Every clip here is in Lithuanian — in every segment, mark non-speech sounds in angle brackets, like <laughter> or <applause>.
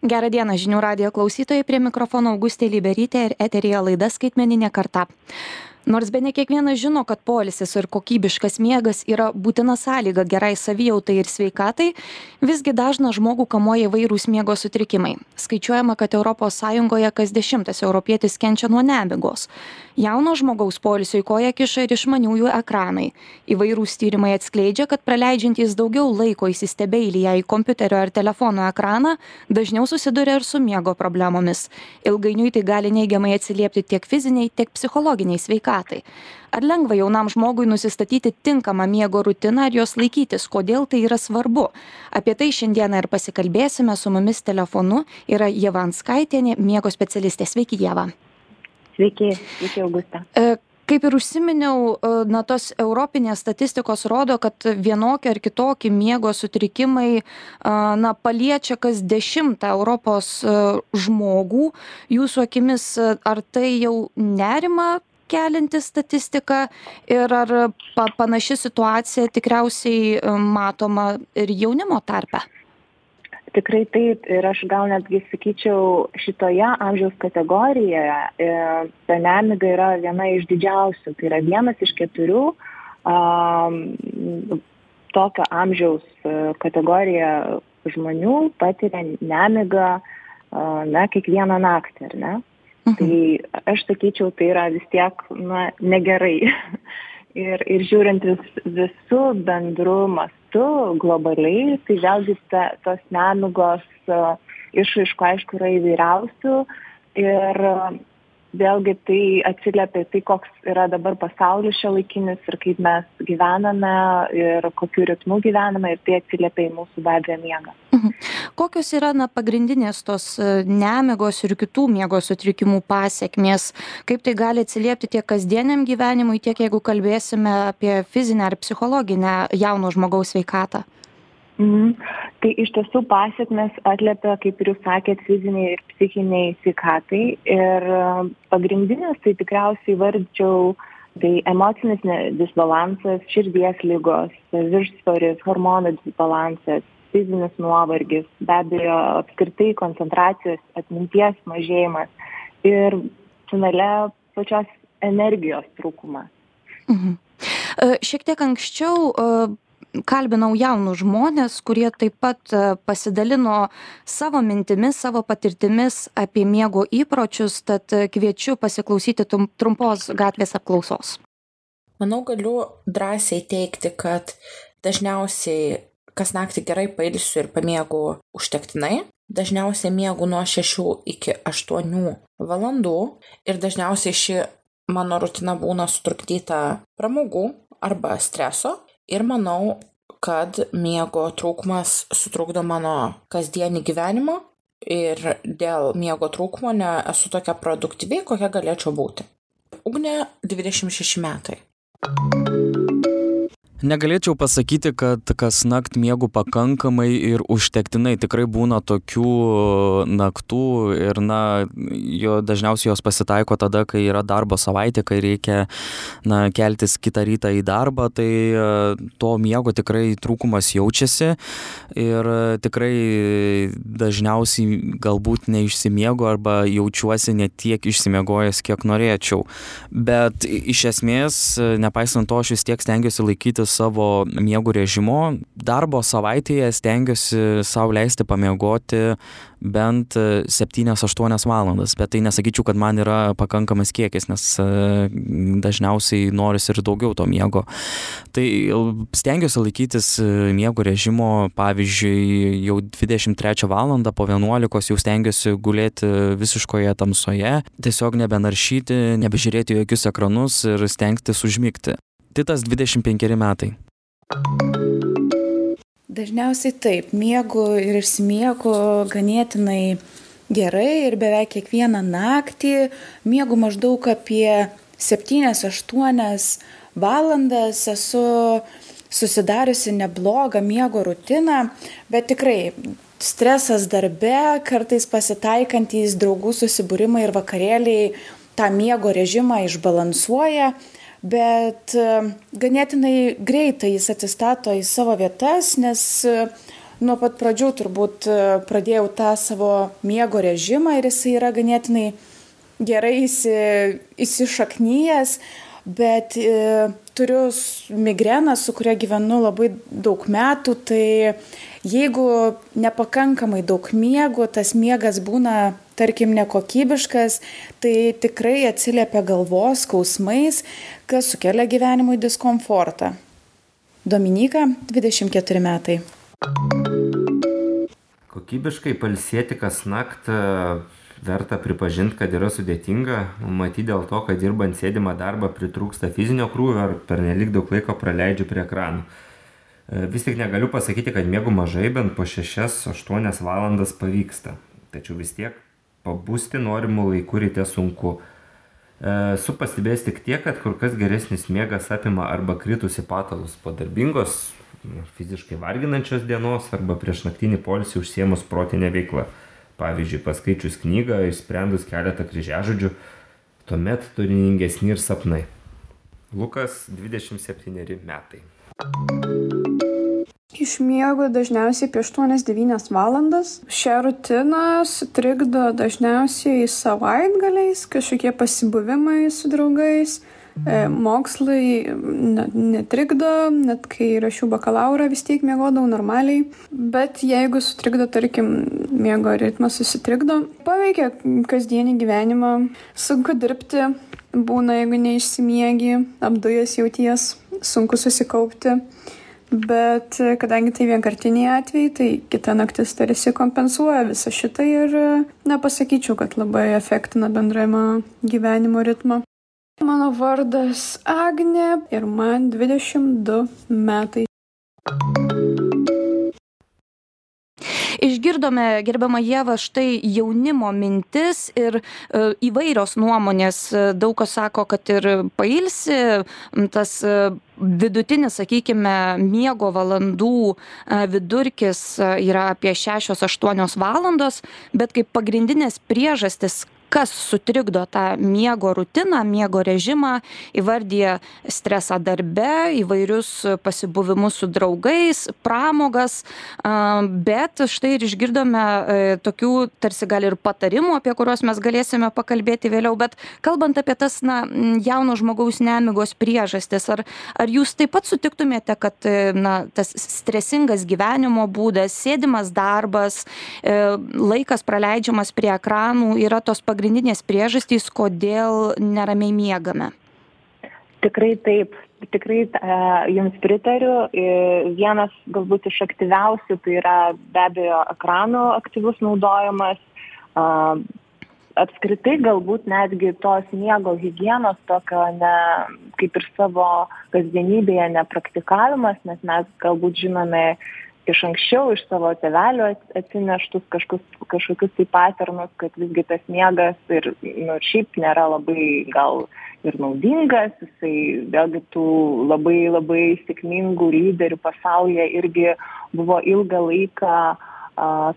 Gerą dieną žinių radio klausytojai. Prie mikrofono Augustė Liberytė ir eterija laida skaitmeninė karta nors bene kiekvienas žino kad poilsis ir kokybiškas miegas yra būtina sąlyga gerai savijautai ir sveikatai visgi dažną žmogų kamuoja įvairūs miego sutrikimai. Skaičiuojama kad europos sąjungoje kas dešimtas europietis kenčia nuo nemigos. Jauno žmogaus poilsiui koją kiša ir išmaniųjų ekranai. Įvairūs tyrimai atskleidžia kad praleidžiantys daugiau laiko įsistebeiliję į kompiuterio ar telefono ekraną dažniau susiduria ir su miego problemomis. Ilgainiui tai gali neigiamai atsiliepti tiek fizinei tiek psichologinei sveikatai sveikatai. Ar lengva jaunam žmogui nusistatyti tinkamą miego rutiną ir jos laikytis? Kodėl tai yra svarbu? Apie tai šiandieną ir pasikalbėsime su mumis telefonu. Yra ieva anskaitienė miego specialistė. Sveiki ieva sveiki sveiki auguste e, kaip ir užsiminiau e, na tos europinės statistikos rodo kad vienokie ar kitokie miego sutrikimai na paliečia kas dešimtą europos e, žmogų. Jūsų akimis ar tai jau nerimą kelianti statistika ir ar pa panaši situacija tikriausiai e, matoma ir jaunimo tarpe? Tikrai taip ir aš gal netgi sakyčiau, šitoje amžiaus kategorijoje e, ta nemiga yra viena iš didžiausių. Tai yra vienas iš keturių um, tokio amžiaus e, kategorija žmonių patiria nemigą na, kiekvieną naktį, ar ne? Mhm. Tai aš sakyčiau, tai yra vis tiek na, negerai. <laughs> ir, ir žiūrint vis, visų bendrų mastų globaliai, tai vėlgi ta, tos nemigos išaiškų, aišku, yra įvairiausių. Ir vėlgi tai atsiliepia tai, koks yra dabar pasaulis šiuolaikinis ir kaip mes gyvename ir kokiu ritmu gyvename ir tai atsiliepia į mūsų be abejo miegą. Mhm. Kokios yra na, pagrindinės tos e, nemigos ir kitų miego sutrikimų pasiekmės, kaip tai gali atsiliepti tiek kasdieniam gyvenimui, tiek jeigu kalbėsime apie fizinę ar psichologinę jauno žmogaus sveikatą? Mhm. Tai iš tiesų pasiekmes atliepia, kaip ir jūs sakėt, fiziniai ir psichiniai sveikatai. Ir um, pagrindinės tai tikriausiai vardžiau tai emocinis disbalansas, širdies lygos, viršsvoris, hormonų disbalansas, fizinis nuovargis, be abejo apskritai koncentracijos, atminties mažėjimas ir finale pačios energijos trūkumas. Mhm. E, šiek tiek anksčiau e, kalbinau jaunus žmones kurie taip pat e, pasidalino savo mintimis savo patirtimis apie miego įpročius tad kviečiu pasiklausyti trumpos gatvės apklausos manau galiu drąsiai teigti kad dažniausiai kas naktį gerai pailsiu ir pamiegu užtektinai dažniausiai miegu nuo šešių iki aštuonių valandų ir dažniausiai ši mano rutina būna sutrukdyta pramogų arba streso ir manau kad miego trūkumas sutrukdo mano kasdienį gyvenimą ir dėl miego trūkumo nesu tokia produktyvi, kokia galėčiau būti. Ugnė 26 metai. Negalėčiau pasakyti, kad kas nakt miegu pakankamai ir užtektinai. Tikrai būna tokių naktų ir, na, jo dažniausiai jos pasitaiko tada, kai yra darbo savaitė, kai reikia, na, keltis kitą rytą į darbą, tai e, to miego tikrai trūkumas jaučiasi ir tikrai dažniausiai galbūt neišsimiegu arba jaučiuosi ne tiek išsimiegojęs, kiek norėčiau. Bet iš esmės, nepaisant to, aš vis tiek stengiuosi laikytis savo miego režimo darbo savaitėje stengiuosi sau leisti pamiegoti bent septynias aštuonias valandas bet tai nesakyčiau kad man yra pakankamas kiekis nes e, dažniausiai norisi ir daugiau to miego. Tai stengiuosi laikytis e, miego režimo pavyzdžiui jau dvidešimt trečią valandą po vienuolikos jau stengiuosi gulėti visiškoje tamsoje tiesiog nebenaršyti nebežiūrėti jokius ekranus ir stengtis užmigti Titas 25 metai. Dažniausiai taip, miegu ir išsimiegu ganėtinai gerai ir beveik kiekvieną naktį miegu maždaug apie 7-8 valandas, esu susidariusi neblogą miego rutiną, bet tikrai stresas darbe, kartais pasitaikantys draugų susibūrimai ir vakarėliai tą miego režimą išbalansuoja bet e, ganėtinai greitai jis atsistato į savo vietas, nes e, nuo pat pradžių turbūt e, pradėjau tą savo miego režimą ir jisai yra ganėtinai gerai įsi, įsišaknyjęs, bet e, turiu migreną, su kuria gyvenu labai daug metų, tai jeigu nepakankamai daug miego, tas miegas būna, tarkim, nekokybiškas, tai tikrai atsiliepia galvos skausmais, kas sukelia gyvenimui diskomfortą. Dominika, 24 metai. Kokybiškai palsėti kas naktą verta pripažinti, kad yra sudėtinga, matyti dėl to, kad dirbant sėdimą darbą pritrūksta fizinio krūvio ar per nelik daug laiko praleidžiu prie ekranų. E, vis tik negaliu pasakyti, kad mėgų mažai, bent po 6-8 valandas pavyksta. Tačiau vis tiek pabusti norimų laikų ryte sunku. E, su pastebėjęs tik tiek, kad kur kas geresnis miegas apima arba kritusi patalus po darbingos, fiziškai varginančios dienos arba prieš naktinį polisį užsiemus protinę veiklą pavyzdžiui paskaičius knygą išsprendus keletą kryžiažodžių tuomet turiningesni ir sapnai. Lukas dvidešimt septyneri metai Išmiegu dažniausiai apie 8-9 valandas. Šią rutiną sutrikdo dažniausiai savaitgaliais, kažkokie pasibuvimai su draugais, E, mokslai netrikdo, net kai rašiau bakalauro vis tiek mėgodavau normaliai, bet jeigu sutrikdo, tarkim, miego ritmas susitrikdo, paveikia kasdienį gyvenimą, sunku dirbti, būna, jeigu neišsimiegi, apdujas jauties, sunku susikaupti. Bet kadangi tai vienkartiniai atvejai, tai kita naktis tarsi kompensuoja visą šitą ir nepasakyčiau, kad labai efektina bendravimo gyvenimo ritmą. Mano vardas Agnė ir man 22 metai. Išgirdome, gerbama Jėva, štai jaunimo mintis ir e, įvairios nuomonės. Daug kas sako, kad ir pailsi, tas e, vidutinis, sakykime, miego valandų e, vidurkis e, yra apie 6-8 valandos, bet kaip pagrindinės priežastis, kas sutrikdo tą miego rutiną miego režimą įvardija stresą darbe įvairius pasibuvimus su draugais pramogas bet štai ir išgirdome e, tokių tarsi gal ir patarimų apie kuriuos mes galėsime pakalbėti vėliau bet kalbant apie tas na jauno žmogaus nemigos priežastis ar ar jūs taip pat sutiktumėte kad e, na tas stresingas gyvenimo būdas sėdimas darbas e, laikas praleidžiamas prie ekranų yra tos pagrindinės pagrindinės priežastys, kodėl neramiai miegame? Tikrai taip, tikrai e, jums pritariu. E, vienas galbūt iš aktyviausių tai yra be abejo ekranų aktyvus naudojimas. E, apskritai galbūt netgi tos miego hygienos tokio ne, kaip ir savo kasdienybėje nepraktikavimas, nes mes galbūt žinome iš anksčiau iš savo tėvelių atsineštus kažkus, kažkokius tai paternus, kad visgi tas miegas ir nu, šiaip nėra labai gal ir naudingas, jisai vėlgi tų labai labai sėkmingų lyderių pasaulyje irgi buvo ilgą laiką a,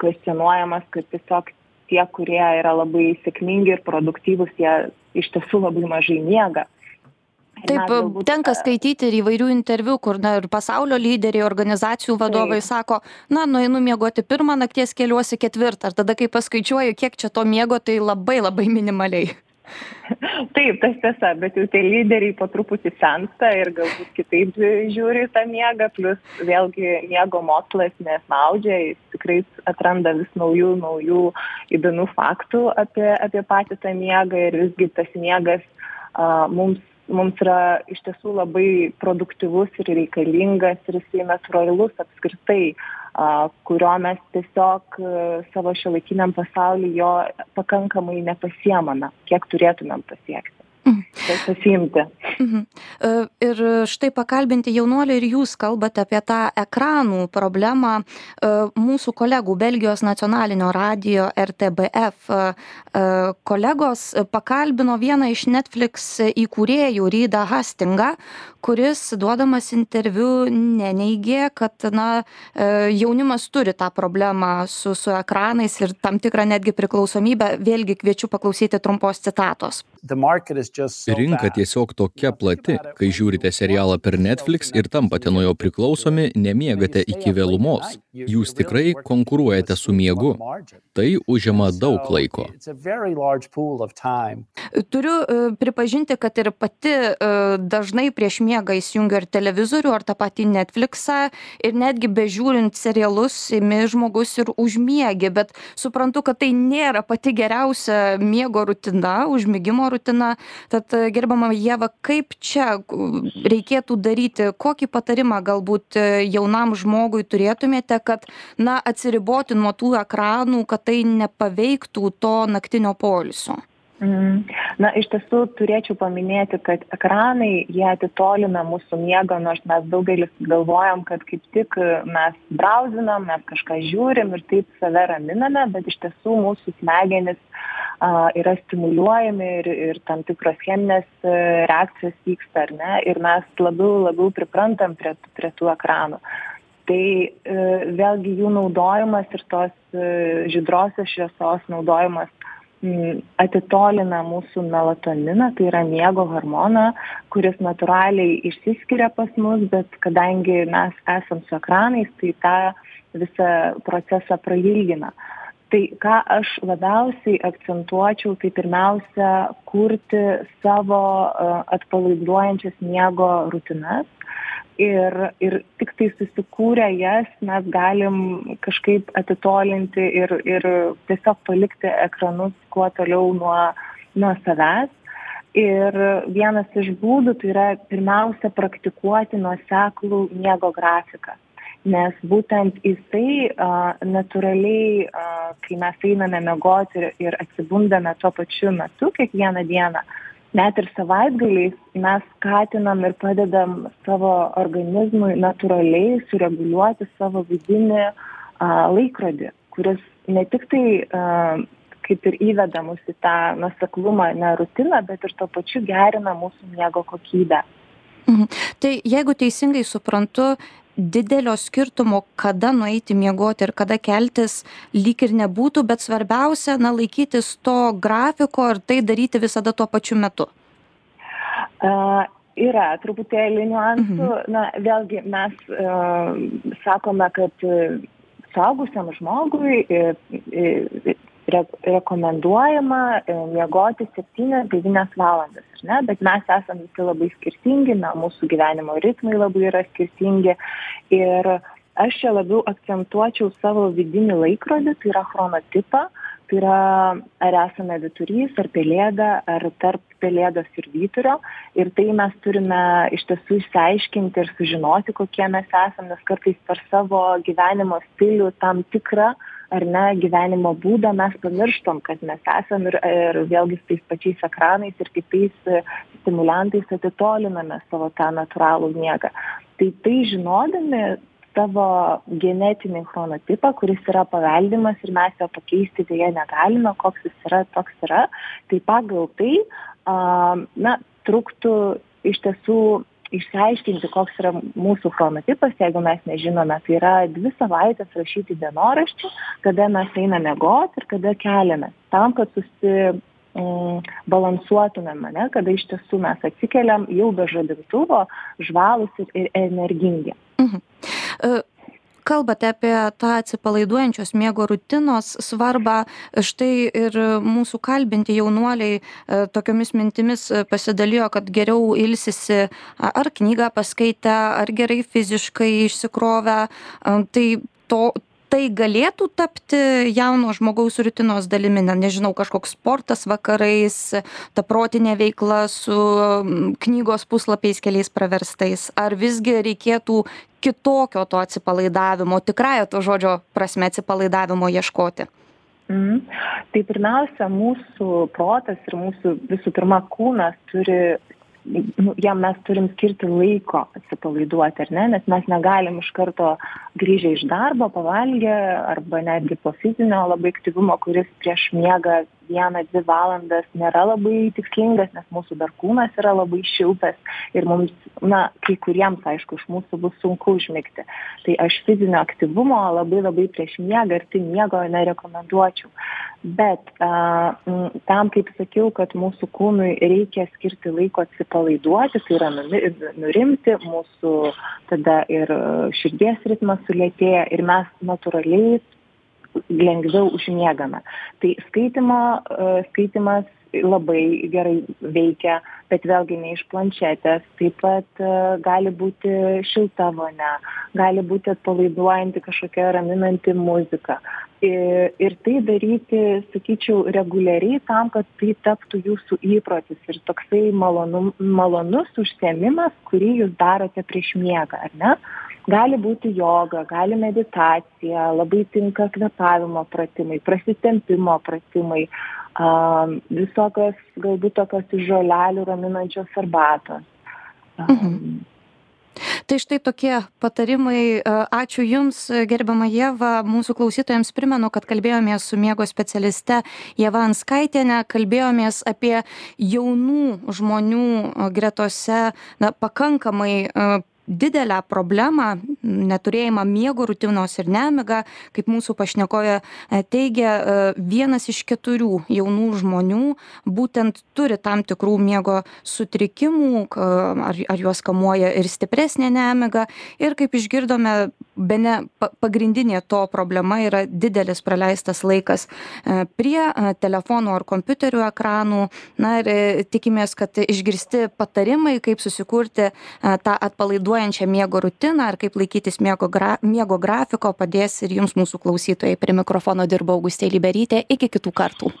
kvestionuojamas, kad tiesiog tie, kurie yra labai sėkmingi ir produktyvūs, jie iš tiesų labai mažai miega. Taip, tenka skaityti ir įvairių interviu, kur na, ir pasaulio lyderiai, organizacijų vadovai Taip. sako, na, nueinu miegoti pirmą nakties, keliuosi ketvirtą, ir tada, kai paskaičiuoju, kiek čia to miego, tai labai labai minimaliai. <laughs> Taip, tas tiesa, bet jau tie lyderiai po truputį sensta ir galbūt kitaip žiūri tą miegą, plus vėlgi miego mokslas nesnaudžia, jis tikrai atranda vis naujų, naujų įdomių faktų apie, apie patį tą miegą ir visgi tas miegas a, mums mums yra iš tiesų labai produktyvus ir reikalingas ir jisai natūralus apskritai, kurio mes tiesiog savo šiuolaikiniam pasaulyje jo pakankamai nepasiemame, kiek turėtumėm pasiekti. Mhm. Pasiimti. Mhm. E, ir štai pakalbinti jaunuolį ir jūs kalbate apie tą ekranų problemą. E, mūsų kolegų Belgijos nacionalinio radio RTBF e, kolegos pakalbino vieną iš Netflix įkūrėjų Rydą Hastingą, kuris duodamas interviu neneigė, kad na, e, jaunimas turi tą problemą su, su ekranais ir tam tikrą netgi priklausomybę. Vėlgi kviečiu paklausyti trumpos citatos. Rinka tiesiog tokia plati, kai žiūrite serialą per Netflix ir tampate nuo jo priklausomi, nemiegate iki vėlumos. Jūs tikrai konkuruojate su miegu. Tai užima daug laiko. Turiu e, pripažinti, kad ir pati e, dažnai prieš miegą įsijungiu ir televizorių, ar tą patį Netflixą ir netgi bežiūrint serialus, imi žmogus ir užmiegi, bet suprantu, kad tai nėra pati geriausia miego rutina, užmygimo rutina. Tad gerbama Jėva, kaip čia reikėtų daryti, kokį patarimą galbūt e, jaunam žmogui turėtumėte, kad, na, atsiriboti nuo tų ekranų, kad tai nepaveiktų to naktinio polisio? Mm. Na, iš tiesų turėčiau paminėti, kad ekranai, jie atitolina mūsų miegą, nors mes daugelis galvojam, kad kaip tik mes brauzinam, mes kažką žiūrim ir taip save raminame, bet iš tiesų mūsų smegenis a, yra stimuliuojami ir, ir tam tikros cheminės e, reakcijos vyksta, ar ne, ir mes labiau, labiau priprantam prie, prie tų ekranų. Tai e, vėlgi jų naudojimas ir tos e, žydrosios šviesos naudojimas atitolina mūsų melatoniną, tai yra miego hormoną, kuris natūraliai išsiskiria pas mus, bet kadangi mes esam su ekranais, tai tą visą procesą prailgina. Tai ką aš labiausiai akcentuočiau, tai pirmiausia, kurti savo atpalaiduojančias miego rutinas, ir ir tiktai susikūrę jas mes galim kažkaip atitolinti ir ir tiesiog palikti ekranus kuo toliau nuo nuo savęs. Ir vienas iš būdų tai yra pirmiausia praktikuoti nuoseklų miego grafiką nes būtent jisai a, natūraliai, a, kai mes einame miegoti ir, atsibundame tuo pačiu metu kiekvieną dieną, net ir savaitgaliais mes skatinam ir padedam savo organizmui natūraliai sureguliuoti savo vidinį a, laikrodį, kuris ne tik tai a, kaip ir įveda mus į tą nuseklumą, ne rutiną, bet ir tuo pačiu gerina mūsų miego kokybę. Mhm. Tai jeigu teisingai suprantu, didelio skirtumo kada nueiti miegoti ir kada keltis lyg ir nebūtų bet svarbiausia na laikytis to grafiko ir tai daryti visada tuo pačiu metu a, yra truputėlį niuansų mhm. na vėlgi mes a, sakome kad suaugusiam žmogui re rekomenduojama e, miegoti septynias devynias valandas ar ne? Bet mes esam visi labai skirtingi na mūsų gyvenimo ritmai labai yra skirtingi. Ir aš čia labiau akcentuočiau savo vidinį laikrodį tai yra chronotipą tai yra ar esame vyturys ar pelėda ar tarp pelėdos ir vyturio. Ir tai mes turime iš tiesų išsiaiškinti ir sužinoti kokie mes esam nes kartais per savo gyvenimo stilių tam tikrą ar ne gyvenimo būdą mes pamirštam kad mes esam ir ir vėlgi su tais pačiais ekranais ir kitais stimuliantais atitoliname savo tą natūralų miegą. Tai tai žinodami savo genetinį chronotipą kuris yra paveldimas ir mes jo pakeisti deja negalime koks jis yra toks yra tai pagal tai a na truktų iš tiesų išsiaiškinti koks yra mūsų chronotipas jeigu mes nežinome tai yra dvi savaites rašyti dienoraštį kada mes einam miegot ir kada keliamės tam kad susi mm, balansuotumėm ane kada iš tiesų mes atsikeliam jau be žadintuvo žvalūs ir, ir energingi mhm. Uh kalbate apie tą atsipalaiduojančios miego rutinos svarbą. Štai ir mūsų kalbinti jaunuoliai e, tokiomis mintimis pasidalijo kad geriau ilsisi ar knygą paskaitę ar gerai fiziškai išsikrovę. Tai to tai galėtų tapti jauno žmogaus rutinos dalimi na nežinau kažkoks sportas vakarais ta protinė veikla su knygos puslapiais keliais praverstais ar visgi reikėtų kitokio to atsipalaidavimo tikrąja to žodžio prasme atsipalaidavimo ieškoti mhm. Tai pirmiausia, mūsų protas ir mūsų visų pirma kūnas turi nu, jam mes turim skirti laiko atsipalaiduoti, ar ne, nes mes negalim iš karto grįžę iš darbo, pavalgę arba netgi po fizinio labai aktyvumo, kuris prieš miegą vieną dvi valandas nėra labai tikslingas nes mūsų dar kūnas yra labai šiltas ir mums na kai kuriems aišku iš mūsų bus sunku užmigti. Tai aš fizinio aktyvumo labai labai prieš miegą arti miego nerekomenduočiau. Bet a, m, tam kaip sakiau kad mūsų kūnui reikia skirti laiko atsipalaiduoti tai yra nurimti mūsų tada ir širdies ritmas sulėtėja ir mes natūraliai lengviau užmiegame. Tai skaitimo, e, skaitimas labai gerai veikia, bet vėlgi ne iš planšetės. Taip pat e, gali būti šilta vonia, gali būti atpalaiduojanti kažkokia raminanti muzika. Ir, ir tai daryti, sakyčiau, reguliariai tam, kad tai taptų jūsų įprotis ir toksai malonu, malonus užsiemimas, kurį jūs darote prieš miegą, ar ne? Gali būti joga gali meditacija labai tinka kvėpavimo pratimai prasitempimo pratimai a visokios galbūt tokios iš žolelių raminančios arbatos Mhm. Tai štai tokie patarimai. Ačiū Jums, gerbama Jėva. Mūsų klausytojams primenu, kad kalbėjomės su miego specialiste Jėva Anskaitėne, kalbėjomės apie jaunų žmonių gretose na, pakankamai didelę problemą neturėjimą miego rutinos ir nemigą kaip mūsų pašnekovė e, teigia e, vienas iš keturių jaunų žmonių būtent turi tam tikrų miego sutrikimų ar, ar juos kamuoja ir stipresnė nemiga. Ir kaip išgirdome bene pagrindinė to problema yra didelis praleistas laikas e, prie telefonų ar kompiuterių ekranų na ir tikimės kad išgirsti patarimai kaip susikurti tą atpalaiduojančią miego rutiną ar kaip laikytis miego, gra, miego grafiko padės ir jums mūsų klausytojai. Prie mikrofono dirba Augustė Liberytė. Iki kitų kartų.